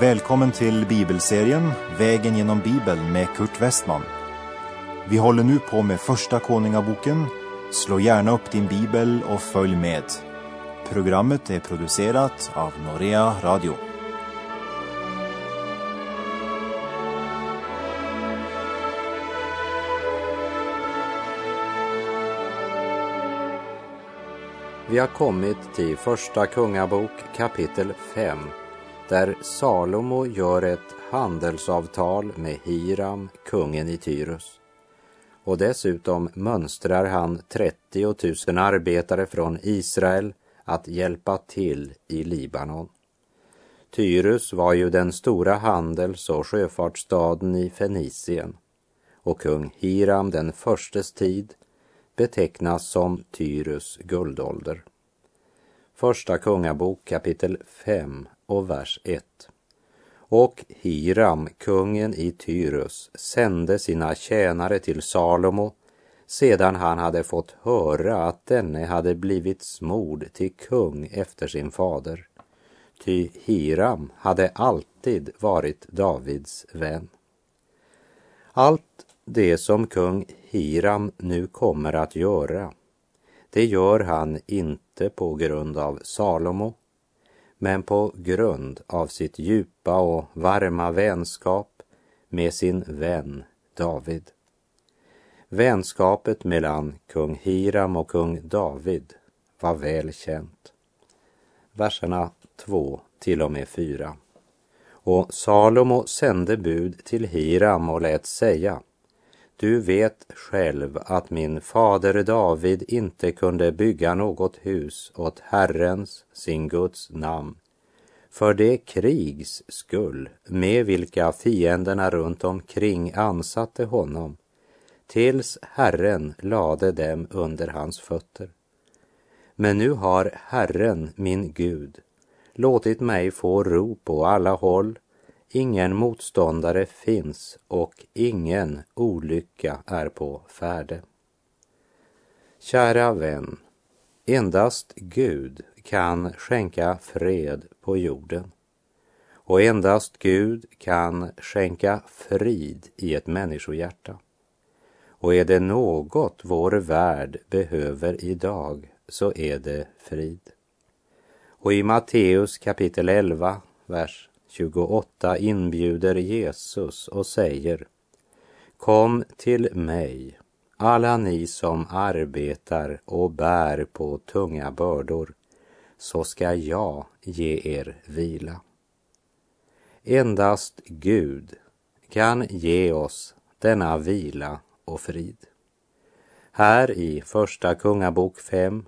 Välkommen till bibelserien Vägen genom Bibeln med Kurt Westman. Vi håller nu på med Första Konungaboken. Slå gärna upp din bibel och följ med. Programmet är producerat av Norea Radio. Vi har kommit till Första Kungabok kapitel 5 där Salomo gör ett handelsavtal med Hiram, kungen i Tyrus. Och dessutom mönstrar han 30 000 arbetare från Israel att hjälpa till i Libanon. Tyrus var ju den stora handels och sjöfartsstaden i Fenicien och kung Hiram den förstes tid betecknas som Tyrus guldålder. Första Kungabok kapitel 5 och vers 1. Och Hiram, kungen i Tyrus, sände sina tjänare till Salomo sedan han hade fått höra att denne hade blivit smord till kung efter sin fader. Ty Hiram hade alltid varit Davids vän. Allt det som kung Hiram nu kommer att göra, det gör han inte på grund av Salomo, men på grund av sitt djupa och varma vänskap med sin vän David. Vänskapet mellan kung Hiram och kung David var väl känt. Verserna 2 till och med 4. Och Salomo sände bud till Hiram och lät säga du vet själv att min fader David inte kunde bygga något hus åt Herrens, sin Guds namn, för det krigs skull med vilka fienderna runt omkring ansatte honom, tills Herren lade dem under hans fötter. Men nu har Herren, min Gud, låtit mig få ro på alla håll Ingen motståndare finns och ingen olycka är på färde. Kära vän, endast Gud kan skänka fred på jorden och endast Gud kan skänka frid i ett människohjärta. Och är det något vår värld behöver idag så är det frid. Och i Matteus kapitel 11, vers 28 inbjuder Jesus och säger Kom till mig, alla ni som arbetar och bär på tunga bördor, så ska jag ge er vila. Endast Gud kan ge oss denna vila och frid. Här i Första Kungabok 5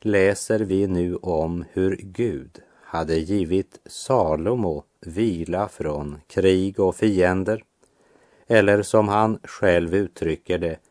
läser vi nu om hur Gud hade givit Salomo vila från krig och fiender, eller som han själv uttrycker det,